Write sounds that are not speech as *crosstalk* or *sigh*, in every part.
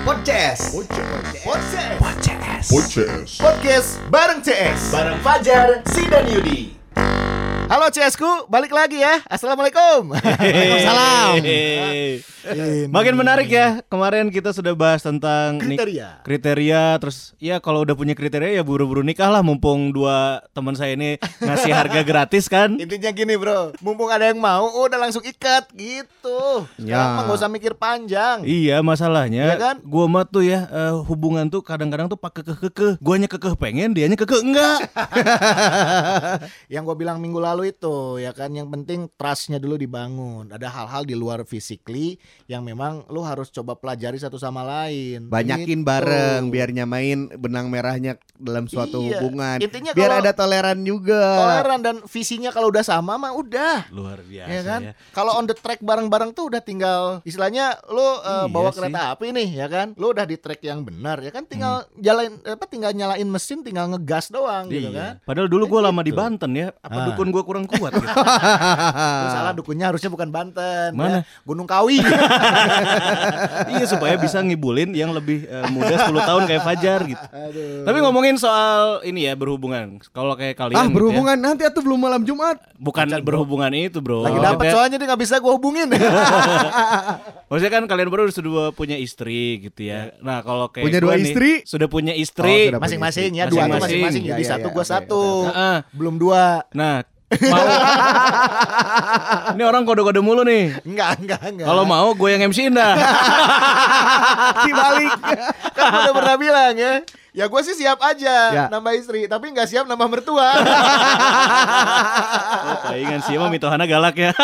Podcast. Podcast. Podcast. Podcast bareng CS. Bareng Fajar, Si dan Yudi. Halo CS-ku, balik lagi ya. Assalamualaikum. *laughs* Waalaikumsalam. Makin menarik ya. Kemarin kita sudah bahas tentang nik- Kriteria. kriteria terus ya kalau udah punya kriteria ya buru-buru nikah lah mumpung dua teman saya ini ngasih harga gratis kan. Intinya gini bro, mumpung ada yang mau, udah langsung ikat gitu. Sekarang Ya. mah gak usah mikir panjang. Iya masalahnya Iya kan? Gua mah tuh ya eh, hubungan tuh kadang-kadang tuh pakai kekeh Guanya kekeh pengen dianya kekeh enggak *laughs* yang gue bilang minggu lalu itu ya kan yang penting trustnya dulu dibangun ada hal-hal di luar physically yang memang lu harus coba pelajari satu sama lain Banyakin Gitu. bareng biar nyamain benang merahnya dalam suatu Iya. hubungan. Intinya biar ada toleran juga. toleran dan visinya kalau udah sama mah udah Luar biasa ya kan ya. kalau on the track bareng-bareng tuh udah tinggal istilahnya lu uh, Iya bawa sih. kereta api nih ya kan lu udah di track yang benar ya kan tinggal jalain apa tinggal nyalain mesin tinggal ngegas doang gitu kan Iya. Padahal dulu gua lama di gitu. Banten ya Apa Ah. dukun gua kurang kuat gitu. *laughs* Salah dukunnya harusnya bukan Banten Mana? ya. Gunung Kawi *laughs* Iya supaya bisa ngibulin yang lebih eh, muda 10 tahun kayak Fajar gitu. Aduh. Tapi ngomongin soal ini ya berhubungan. Kalau kayak kalian ah gitu ya, berhubungan nanti atau belum malam Jumat. bukan berhubungan itu, Bro. lagi dapat Maksudnya- soalnya dia nggak bisa gue hubungin *laughs* Maksudnya kan kalian berdua sudah punya istri gitu ya. Nah, kalau kayak Punya gua dua nih, istri? sudah punya Oh, istri. masing-masing ya dua Masing-masing. masing-masing Ya, jadi ya, satu ya, gue oke, satu belum dua Nah, mau *laughs* Ini orang kode-kode mulu nih. enggak enggak enggak Kalau mau gue yang MC-in dah. *laughs* dibalik kan udah pernah bilang ya ya gue sih siap aja Ya. nambah istri tapi nggak siap nambah mertua *laughs* Oh, palingan sih emang mitohana galak ya. *laughs*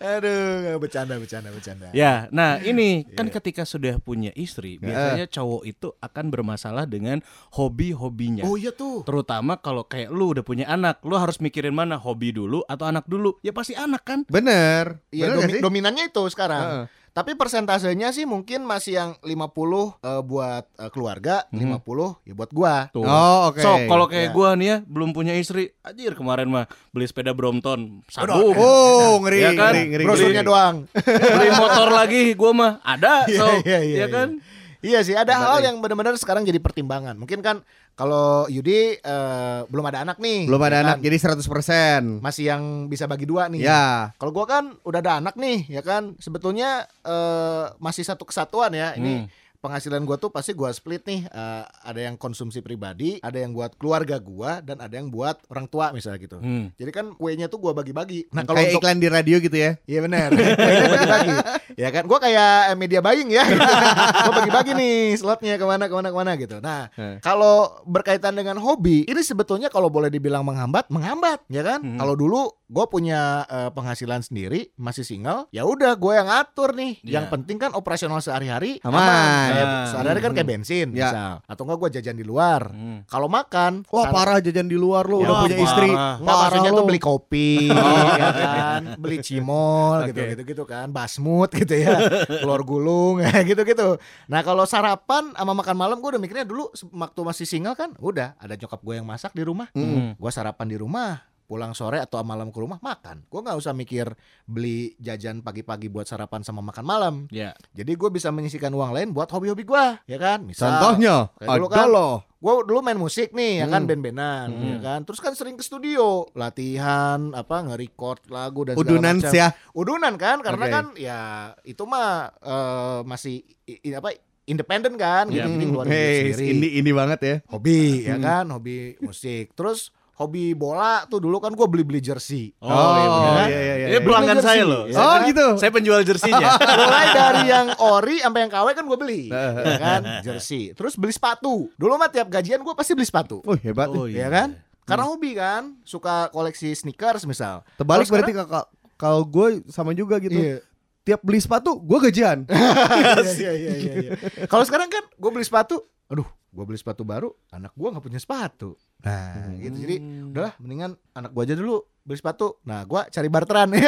aduh bercanda bercanda bercanda Ya, nah ini kan ketika sudah punya istri, biasanya cowok itu akan bermasalah dengan hobi-hobinya. oh iya tuh Terutama kalau kayak lu udah punya anak, lu harus mikirin mana hobi dulu atau anak dulu. Ya pasti anak kan. Bener. Iya domi- dominannya itu sekarang. Heeh. Tapi persentasenya sih mungkin masih yang 50 eh, buat eh, keluarga, 50 ya buat gua. Tuh. Oh oke. So kalau kayak Ya. gua nih ya belum punya istri, anjir kemarin mah beli sepeda Brompton, sanggup. Oh ngeri Ya kan? ngeri ngeri. Brosurnya ngeri. doang. beli motor lagi gua mah ada. *laughs* Iya, So, iya, iya, ya kan? Iya sih, ada hal yang benar-benar sekarang jadi pertimbangan. Mungkin kan kalau Yudi eh, belum ada anak nih. Belum ada ya anak kan? jadi 100%. masih yang bisa bagi dua nih. Ya. Kalau gua kan udah ada anak nih, ya kan. Sebetulnya eh, masih satu kesatuan ya. Ini Hmm. Penghasilan gua tuh pasti gua split nih. Eh, ada yang konsumsi pribadi, ada yang buat keluarga gua dan ada yang buat orang tua misalnya gitu. Hmm. Jadi kan kuenya tuh gua bagi-bagi. Nah, kalau untuk iklan di radio gitu ya. Iya benar. *laughs* Kuenya bagi-bagi. ya kan, gua kayak eh, media buying ya. *laughs* gua bagi-bagi nih slotnya ke mana ke mana ke mana gitu. Nah, Hmm. kalau berkaitan dengan hobi, ini sebetulnya kalau boleh dibilang menghambat, menghambat, ya kan? Hmm. Kalau dulu gue punya eh, penghasilan sendiri, masih single, ya udah gue yang ngatur nih. Iya. Yang penting kan operasional sehari-hari Aman. Kayak Ah. sehari-hari kan kayak bensin, Ya. misal. Atau enggak gue jajan di luar. Hmm. Kalau makan, Wah kan- parah jajan di luar lo udah Wah, punya parah. istri. Nggak Parah maksudnya lo. tuh beli kopi *laughs* ya kan, beli cimol gitu Oke. gitu gitu kan, basmut gitu ya, *laughs* telur gulung *laughs* ya gitu gitu. Nah kalau sarapan sama makan malam gue udah mikirnya dulu waktu masih single kan, udah ada nyokap gue yang masak di rumah, Hmm. gue sarapan di rumah, pulang sore atau malam ke rumah makan. Gue nggak usah mikir beli jajan pagi-pagi buat sarapan sama makan malam. Ya. Jadi gue bisa menyisikan uang lain buat hobi-hobi gue, ya kan? Misal, Contohnya dulu ada kan, loh. gue dulu main musik nih ya kan Hmm. band-bandan Hmm. ya kan terus kan sering ke studio latihan apa nge-record lagu dan segala Udunan macam. ya. udunan kan karena Oke. kan ya itu mah eh, masih i- i- apa independen kan gitu jadi ngeluarin duit Hey, sendiri ini ini banget ya. hobi ya Hmm. kan hobi musik terus hobi bola tuh dulu kan gue beli beli jersey Oh, iya, bener. iya iya iya. Ini pelanggan saya loh. ya Oh kan? gitu. Saya penjual jersinya. *laughs* mulai dari yang ori sampai yang KW kan gue beli ya kan jersey terus beli sepatu dulu mah tiap gajian gue pasti beli sepatu Oh hebat. Oh, ya kan karena hobi kan suka koleksi sneakers misal Terbalik Kalau berarti kakak. Kalau gue sama juga gitu. Iya. Tiap beli sepatu gue gajian. *laughs* Iya, iya, iya, iya. Kalau sekarang kan gue beli sepatu, aduh, gue beli sepatu baru, anak gue nggak punya sepatu. Nah, gitu. Jadi udahlah, mendingan anak gue aja dulu beli sepatu. Nah, gue cari barteran. *laughs*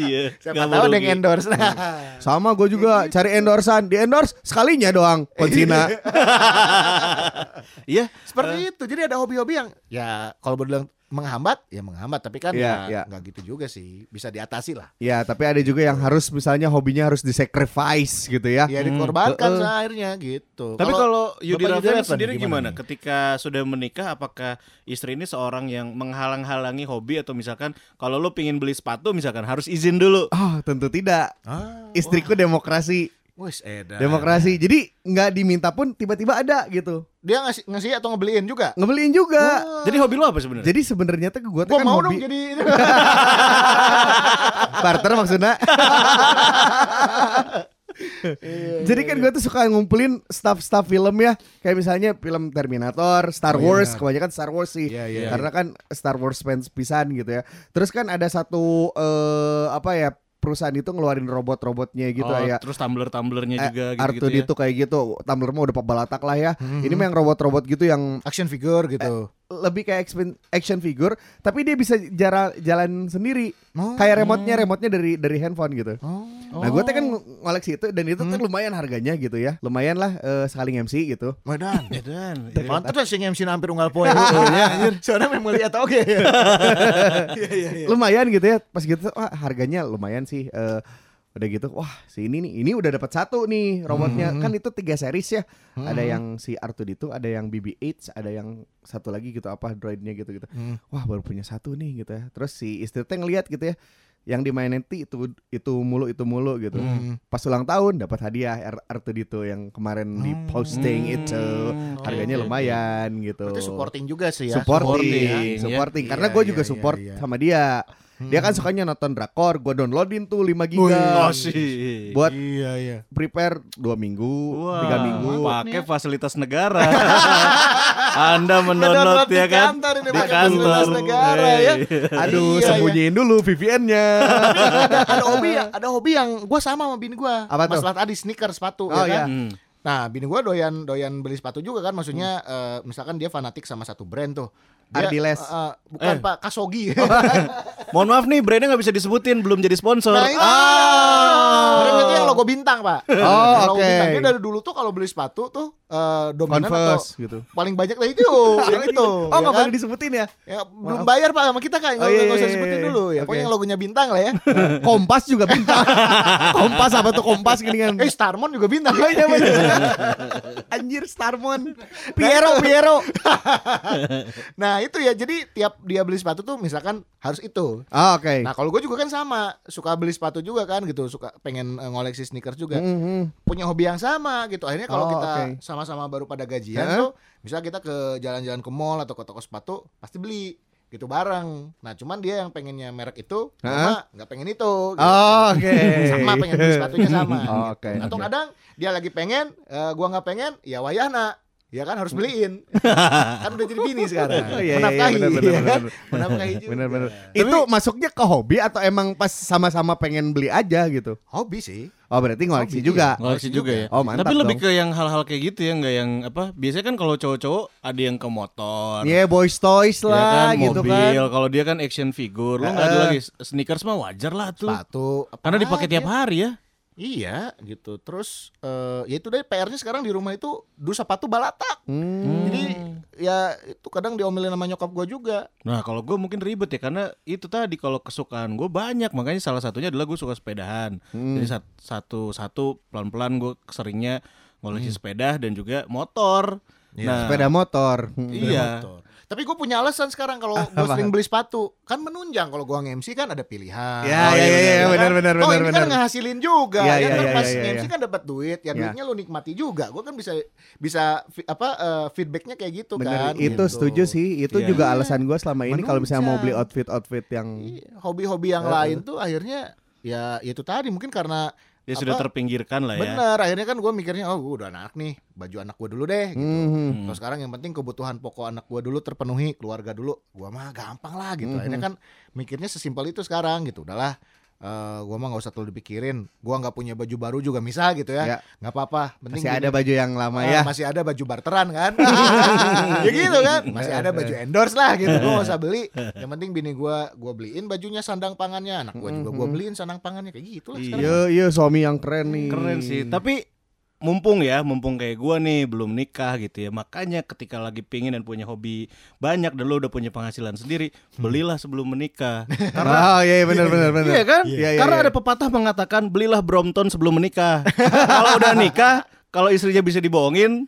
Ya. Siapa tahu ada yang endorse. Nah, *laughs* Sama gue juga cari endorsan. Di endorse sekalinya doang. Konsina. *laughs* Iya. seperti itu. Jadi ada hobi-hobi yang ya kalau berbilang menghambat ya menghambat tapi kan Iya, iya. ya nggak gitu juga sih bisa diatasi lah Ya, tapi ada juga yang harus misalnya hobinya harus disacrifice gitu ya. ya dikorbankan Heeh. akhirnya gitu Tapi kalau Yudi Rafael sendiri gimana? nih? Ketika sudah menikah, apakah istri ini seorang yang menghalang-halangi hobi atau misalkan kalau lo pingin beli sepatu, misalkan harus izin dulu. Oh, tentu tidak. ah, Istriku demokrasi, wis edan. demokrasi. Jadi nggak diminta pun tiba-tiba ada gitu. dia ngasih ngasih atau ngebeliin juga Ngebeliin juga. Jadi hobi lo apa sebenarnya? Jadi sebenarnya tuh gue tuh gua kan mau hobi dong jadi *laughs* barter maksudnya. Jadi kan gue tuh suka ngumpulin staff-staff film ya Kayak misalnya film Terminator, Star Oh, iya, Wars benar. Kebanyakan Star Wars sih Iya, iya, Karena kan Star Wars fans pisan gitu ya Terus kan ada satu eh, Apa ya Perusahaan itu ngeluarin robot-robotnya gitu oh, ya terus tumbler-tumblernya Eh, juga Artu gitu-gitu ya. itu kayak gitu Tumbler mah udah pebalatak lah ya Mhm. Ini mah yang robot-robot gitu yang action figure gitu lebih kayak action- action figure Tapi dia bisa jara, jalan sendiri Oh. Kayak remote-nya Remote-nya dari dari handphone gitu oh. Nah gue tuh kan ngoleksi itu dan itu tuh lumayan harganya gitu ya Lumayan lah eh, sekali MC gitu Medan Edan. Mantap lah sing MC hampir unggal poe. Ya, soalnya memang lihat oke. *laughs* Iya iya iya. Lumayan gitu ya Pas gitu wah harganya lumayan sih eh, Udah gitu wah si ini nih Ini udah dapat satu nih robotnya Kan itu tiga series ya Ada yang si R2D2 Ada yang BB-8 Ada yang satu lagi gitu apa droidnya gitu gitu Hmm. Wah baru punya satu nih gitu ya Terus si istri teh ngeliat gitu ya yang dimainin nanti itu itu mulu itu mulu gitu. Hmm. Pas ulang tahun dapat hadiah R R2D2 yang kemarin di posting Hmm. itu. Harganya oke, lumayan gitu. Berarti supporting juga sih ya. supporting, Supporting, ya. supporting. Iya, Karena gue juga iya, support iya, iya. sama dia. Dia kan Hmm. sukanya nonton drakor, gue downloadin tuh 5 Wih, giga. Oh sih. Buat Iya iya. prepare 2 minggu, Wah, 3 minggu. pakai fasilitas negara. *laughs* Anda mendownload di ya kan kantor ini, di pakai kantor. fasilitas negara, ya. Aduh, Iya, sembunyiin dulu VPN-nya. ada, ada hobi ya, ada hobi yang gue sama sama bini gue. Apa tuh? Masalah tadi sneaker sepatu Oh, ya kan. iya. Hmm. Nah, bini gue doyan doyan beli sepatu juga kan, maksudnya eh, misalkan dia fanatik sama satu brand tuh. Dia, Ardiles. eh, eh, bukan Eh. Pak Kasogi. *laughs* Mohon maaf nih, brandnya nggak bisa disebutin, belum jadi sponsor. Nah, itu. Ah. Brandnya itu yang logo bintang, Pak. Oh, oke. bintang. Dia dari dulu tuh kalau beli sepatu tuh eh, dominan atau Converse gitu. paling banyak lah itu, *laughs* yang itu. Oh, ya nggak kan? boleh disebutin ya? Ya, belum bayar Pak sama kita kan, nggak Oh, iya, nggak usah iya, sebutin iya. dulu ya. Oke. Pokoknya yang logonya bintang lah ya. *laughs* Kompas juga bintang. *laughs* Kompas apa tuh Kompas gini kan? eh, Starmon juga bintang. Oh, iya. Anjir Starmon. Piero, Piero. Nah itu ya jadi tiap dia beli sepatu tuh misalkan harus itu. Ah, oke. Nah kalau gue juga kan sama suka beli sepatu juga kan gitu suka pengen eh, ngoleksi sneakers juga Mhm. punya hobi yang sama gitu akhirnya kalau Oh, kita oke. Sama-sama baru pada gajian Heeh. tuh misalnya kita ke jalan-jalan ke mall atau ke toko sepatu pasti beli gitu bareng. Nah cuman dia yang pengennya merek itu, sama nggak pengen itu. gitu. Oh, oke. Sama pengen beli sepatunya sama. Oh, *laughs* gitu. oke, Atau oke. kadang dia lagi pengen, eh, gua nggak pengen, ya wayahna. Ya kan harus beliin. *laughs* kan udah jadi bini sekarang. Oh, iya, iya, Menafkahi, benar, ya kan? benar. Menafkahi juga. Itu masuknya ke hobi atau emang pas sama-sama pengen beli aja gitu? Hobi sih. Oh berarti ngoleksi Hobi, juga. iya. Ngoleksi juga ya. Oh, mantap Tapi lebih dong. ke yang hal-hal kayak gitu ya, nggak yang apa? Biasanya kan kalau cowok-cowok ada yang ke motor. Iya boys toys ya lah kan, gitu mobil. kan. Kalau dia kan action figure, lu nggak ada Heeh. lagi sneakers mah wajar lah tuh. Sepatu. Karena dipakai tiap hari ya. Iya gitu. Terus eh ya itu deh PR-nya sekarang di rumah itu dus sepatu balatak. Hmm. Jadi ya itu kadang diomelin sama nyokap gua juga. Nah kalau gue mungkin ribet ya karena itu tadi kalau kesukaan gue banyak makanya salah satunya adalah gue suka sepedahan. Hmm. Jadi sat- satu satu pelan pelan gue seringnya ngoleksi sepeda dan juga motor. Iya, nah Sepeda motor. Hmm. iya. Motor. Tapi gue punya alasan sekarang kalau gue Apa? sering beli sepatu kan menunjang kalau gua nge-MC kan ada pilihan. Ya, Oh, ya, ya, ya, kan? benar, benar, Oh benar, ini kan benar. ngehasilin juga. Ya, ya, ya, kan ya, pas ya, ya, nge-MC ya. kan dapat duit, ya, Ya. duitnya lu nikmati juga. Gue kan bisa bisa fi- apa eh, feedbacknya kayak gitu Bener, kan. itu gitu. setuju sih. Itu Iya. juga alasan gue selama ini kalau misalnya mau beli outfit-outfit yang Iya, Hobi-hobi yang Eh, lain tuh akhirnya ya itu tadi mungkin karena sudah apa, terpinggirkan lah ya. Bener, akhirnya kan gue mikirnya oh gue udah anak nih, baju anak gue dulu deh. Gitu. Mhm. Hmm. Kalau sekarang yang penting kebutuhan pokok anak gue dulu terpenuhi, keluarga dulu, gue mah gampang lah gitu. Mhm. Akhirnya kan mikirnya sesimpel itu sekarang gitu. Udahlah, eh gue mah nggak usah terlalu dipikirin. Gue nggak punya baju baru juga misal gitu Ya. ya, nggak apa-apa. Penting masih gini, ada baju yang lama ah, ya. masih ada baju barteran kan, *laughs* ya gitu kan. Masih ada baju endorse lah gitu. Gue nggak usah beli. Yang penting bini gue, gue beliin bajunya sandang pangannya. Anak gue juga gue beliin sandang pangannya kayak gitu lah. sekarang. Iya, iya suami yang keren nih. Keren sih. Tapi mumpung ya, mumpung kayak gua nih belum nikah gitu ya. Makanya ketika lagi pingin dan punya hobi banyak dan lo udah punya penghasilan sendiri, belilah sebelum menikah. *laughs* oh iya iya, benar *laughs* benar benar. Iya kan? Iya, iya, Karena iya. ada pepatah mengatakan belilah Brompton sebelum menikah. *laughs* kalau udah nikah, kalau istrinya bisa dibohongin,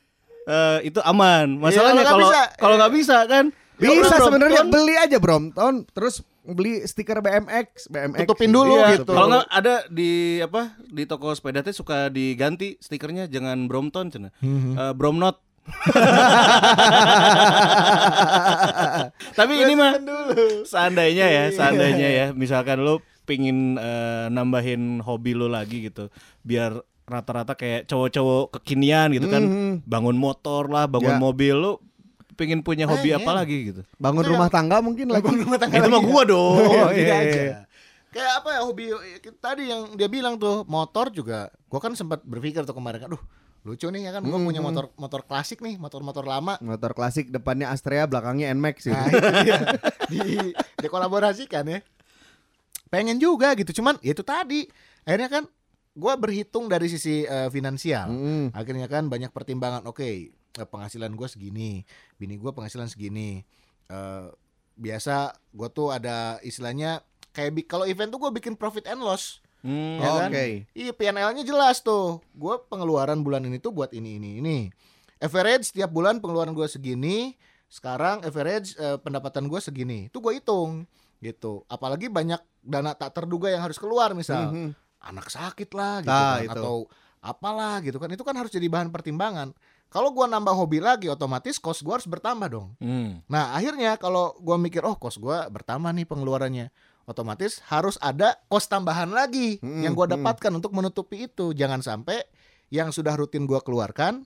eh, itu aman. Masalahnya kalau kalau bisa, kalau nggak bisa kan? Bisa sebenarnya beli aja Brompton terus beli stiker BMX, BMX. Tutupin dulu Iya, gitu. Kalau nggak ada di apa di toko sepeda teh suka diganti stikernya jangan Brompton cina. Eh, Bromnot. *laughs* Tapi ini mah seandainya ya, seandainya ya, misalkan lu pingin eh, nambahin hobi lu lagi gitu, biar rata-rata kayak cowok-cowok kekinian gitu kan, bangun motor lah, bangun Ya. mobil lu pingin punya hobi Pengen. apa lagi gitu. Bangun rumah tangga mungkin lagi. rumah tangga Itu mah lagi. gua dong. Oh, Iya iya, iya. Kayak apa ya hobi tadi yang dia bilang tuh motor juga. Gua kan sempat berpikir tuh kemarin, aduh lucu nih ya kan. Gua punya motor motor klasik nih, motor-motor lama. Motor klasik depannya Astrea, belakangnya Nmax gitu. Nah, dia. di dikolaborasikan ya. Pengen juga gitu, cuman ya itu tadi. Akhirnya kan gua berhitung dari sisi eh, finansial. Mm. Akhirnya kan banyak pertimbangan. Oke, eh, penghasilan gua segini, bini gua penghasilan segini. Eh, biasa gua tuh ada istilahnya kayak kalau event tuh gua bikin profit and loss. Hmm. Ya kan? Oke. Iya PNL-nya jelas tuh. Gua pengeluaran bulan ini tuh buat ini ini ini. Average setiap bulan pengeluaran gua segini. Sekarang average eh, pendapatan gua segini. Itu gua hitung gitu. Apalagi banyak dana tak terduga yang harus keluar misal Mhm. anak sakit lah gitu Nah, kan, itu. atau apalah gitu kan. Itu kan harus jadi bahan pertimbangan. Kalau gua nambah hobi lagi otomatis cost gua harus bertambah dong. Hmm. Nah, akhirnya kalau gua mikir oh cost gua bertambah nih pengeluarannya. Otomatis harus ada cost tambahan lagi Mm, yang gua mm. dapatkan untuk menutupi itu. Jangan sampai yang sudah rutin gua keluarkan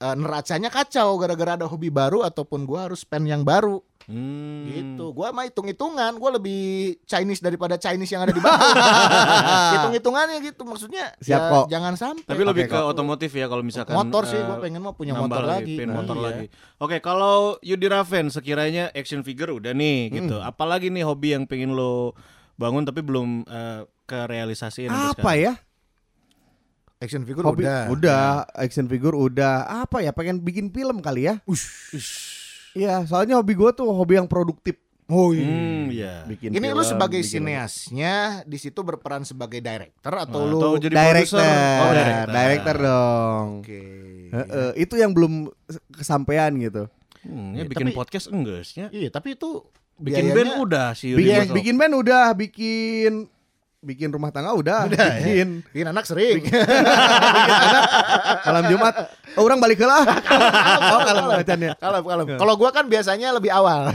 eh, neracanya kacau gara-gara ada hobi baru ataupun gua harus spend yang baru Hmm. gitu. Gua mah hitung-hitungan, gua lebih Chinese daripada Chinese yang ada di bawah. *laughs* Hitung-hitungannya gitu maksudnya. Siap ya kok. Jangan sampai. Tapi lebih Oke, ke kok. otomotif ya kalau misalkan motor sih eh, gua pengen mau punya motor lagi. Nah, motor iya. lagi. Oke, kalau Yudi Raven sekiranya action figure udah nih gitu. Hmm. Apalagi nih hobi yang pengen lo bangun tapi belum eh, kerealisasiin sampai Apa ya? Action figure Hobi udah. udah, action figure udah. Apa ya? Pengen bikin film kali ya? Iya, soalnya hobi gua tuh hobi yang produktif. Oh Hmm, iya. Bikin Ini lu film, sebagai bikin- sineasnya di situ berperan sebagai director atau Nah, lu atau jadi Director? Oh, director. director dong. Oke. Heeh, itu yang belum kesampaian gitu. Hmm, ya Ya, bikin tapi- podcast enggak sih? Iya, tapi itu Bikin biayanya- band udah sih Bikin, bikin band udah, bikin bikin rumah tangga udah, Udah, ya. bikin bikin anak sering. malam Jumat. Oh, orang balik ke lah. oh, kalau. Kalau kalau kalau gua kan biasanya lebih awal. *laughs*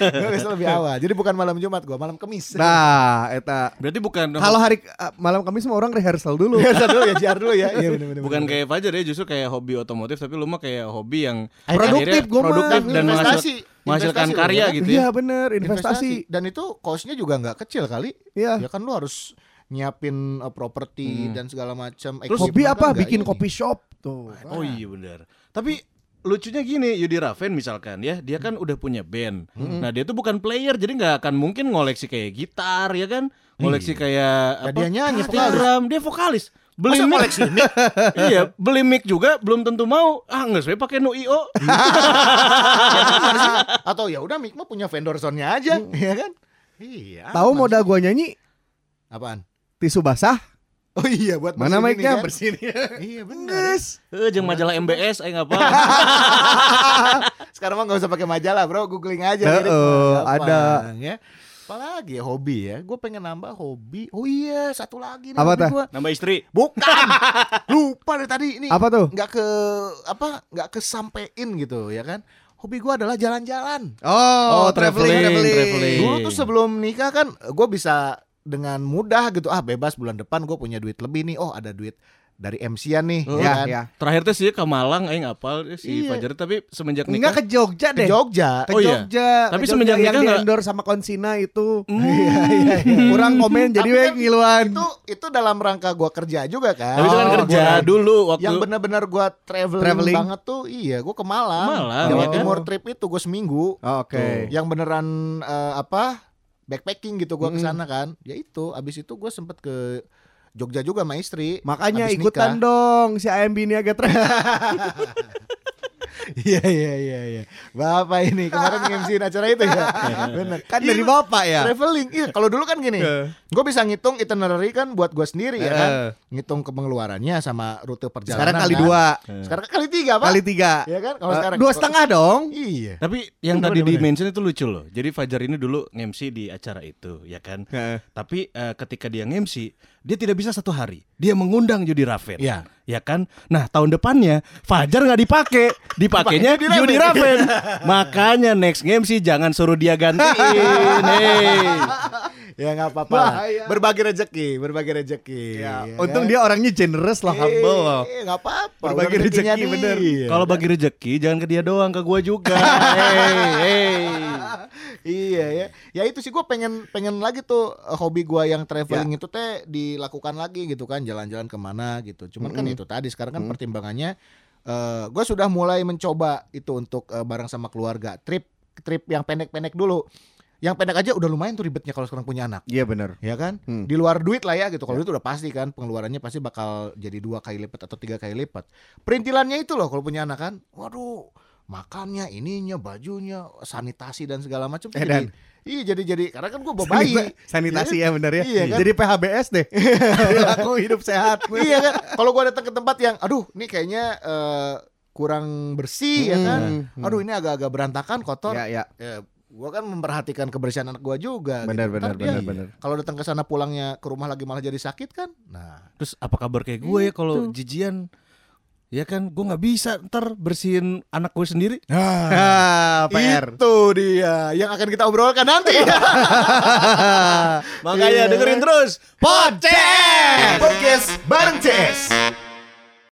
Gua biasa lebih awal. Jadi bukan malam Jumat gua, malam Kamis. Nah, eta Berarti bukan kalau hari eh, malam Kamis semua orang rehearsal dulu. Biasa dulu ya, jiar dulu ya. Iya benar benar. bukan kayak Fajar ya justru kayak hobi otomotif tapi lu mah kayak hobi yang Produktif, gua produktif dan Investasi. Menghasil- menghasilkan Investasi karya gitu Iya ya. bener, investasi. Dan itu cost-nya juga nggak kecil kali. Iya. Ya kan lu harus nyiapin uh, properti Hmm. dan segala macam. Terus Hobi apa? kan Bikin ini. kopi shop tuh. Oh iya benar. Tapi lucunya gini Yudi Raven misalkan ya dia kan udah punya band. Nah dia tuh bukan player jadi nggak akan mungkin ngoleksi kayak gitar ya kan, ngoleksi kayak Ya, dia nyanyi, gitar, vokalis. drum, dia vokalis. Beli Masa mic, koleksi mic? *laughs* iya beli mic juga belum tentu mau. Ah nggak saya pakai nu io. *laughs* Atau ya udah Mic mah punya vendor zone-nya aja, ya kan? Iya. Tahu modal sih. gua nyanyi apaan? tisu basah? Oh iya buat Mana mic-nya? ini kan? Bersihin. *laughs* Iya benar. Eh jeung majalah MBS aing apa? Sekarang mah nggak usah pakai majalah, Bro. Googling aja Heeh. Gampang, ada. ya. Apalagi ya hobi ya. Gue pengen nambah hobi. Oh iya, satu lagi nih Apa gua. Nambah istri. Bukan. *laughs* Lupa dari tadi ini. Apa tuh? Nggak ke apa? Nggak kesampein gitu ya kan. Hobi gua adalah jalan-jalan. Oh, Oh, traveling, traveling, traveling. traveling. Dulu tuh sebelum nikah kan gue bisa dengan mudah gitu ah bebas bulan depan gue punya duit lebih nih oh ada duit dari MC-an nih Oh, ya Ya, kan ya. Terakhir tuh sih ke Malang aing apal si Iya. Fajar tapi semenjak Enggak nikah ke Jogja ke deh. Jogja Ke Oh, iya. Jogja. Tapi Ke semenjak Jogja yang nikah nggak- di endorse sama Konsina itu. Hmm. *laughs* Iya, iya, iya. Kurang komen jadi we kan ngiluan. itu itu dalam rangka gua kerja juga kan Tapi itu kan Oh, kerja gua- dulu waktu yang benar-benar gua traveling, Traveling. banget tuh iya gua ke Malang, Ke Malang, Jawa ya kan? Timur trip itu gua seminggu Oh, Oke. yang beneran eh, apa backpacking gitu gua ke Mm. sana kan ya itu abis itu gua sempet ke Jogja juga sama istri. Makanya ikutan nikah. dong si AMB ini agak ter *laughs* Iya iya iya iya. Bapak ini kemarin nge-MC acara itu ya. *laughs* Bener. kan dari bapak ya. Traveling. Iya, kalau dulu kan gini. *laughs* Eh. Gue bisa ngitung itinerary kan buat gue sendiri ya kan. Eh. Ngitung ke pengeluarannya sama rute perjalanan. Sekarang kali kan. dua, Sekarang kali tiga, Pak. kali tiga. Iya kan? Kalau Eh, sekarang dua setengah dong. Iya. Tapi yang tadi di bener. mention itu lucu loh. Jadi Fajar ini dulu nge-MC di acara itu, ya kan? Heeh. Tapi eh, ketika dia nge-MC, dia tidak bisa satu hari. Dia mengundang Judi Raven. Iya. Ya kan? Nah, tahun depannya Fajar nggak dipakai, dipakainya Judi Raven. Makanya next nge-MC jangan suruh dia gantiin. *laughs* Hey. Ya nggak apa-apa. lah. Berbagi rezeki, berbagi rezeki. Ya, ya untung kan? dia orangnya generous loh, humble. Iya, nggak apa-apa. Berbagi rezeki, bener. Kalau bagi rezeki jangan ke dia doang, ke gua juga. *laughs* hey, hey. Iya ya. Ya itu sih gue pengen pengen lagi tuh eh, hobi gua yang Ya. traveling itu teh dilakukan lagi gitu kan, jalan-jalan ke mana gitu. Cuman kan itu tadi sekarang kan pertimbangannya eh gue sudah mulai mencoba itu untuk eh, bareng sama keluarga trip trip yang pendek-pendek dulu. Yang pendek aja udah lumayan tuh ribetnya kalau sekarang punya anak. Iya benar. ya kan Hmm. di luar duit lah ya gitu kalau itu udah pasti kan pengeluarannya pasti bakal jadi dua kali lipat atau tiga kali lipat perintilannya itu loh kalau punya anak kan waduh makannya ininya bajunya sanitasi dan segala macam Eh, jadi Dan. iya jadi jadi karena kan gue *laughs* bawa bayi Sanitasi ya benar ya. Iya kan? Jadi PHBS deh. *laughs* Aku hidup sehat. *laughs* iya kan kalau gue datang ke tempat yang aduh ini kayaknya eh, kurang bersih ya kan Hmm, hmm. aduh ini agak-agak berantakan kotor Ya ya. ya gue kan memperhatikan kebersihan anak gue juga Benar gitu. benar Ntar dia benar benar. kalau datang ke sana pulangnya ke rumah lagi malah jadi sakit kan nah Terus apa kabar kayak gue ya kalau jijian? Ya kan, gue nggak bisa ntar bersihin anak gue sendiri. *laughs* Ah, PR. Itu dia yang akan kita obrolkan nanti. *laughs* Makanya dengerin terus. Podcast. Podcast bareng CS.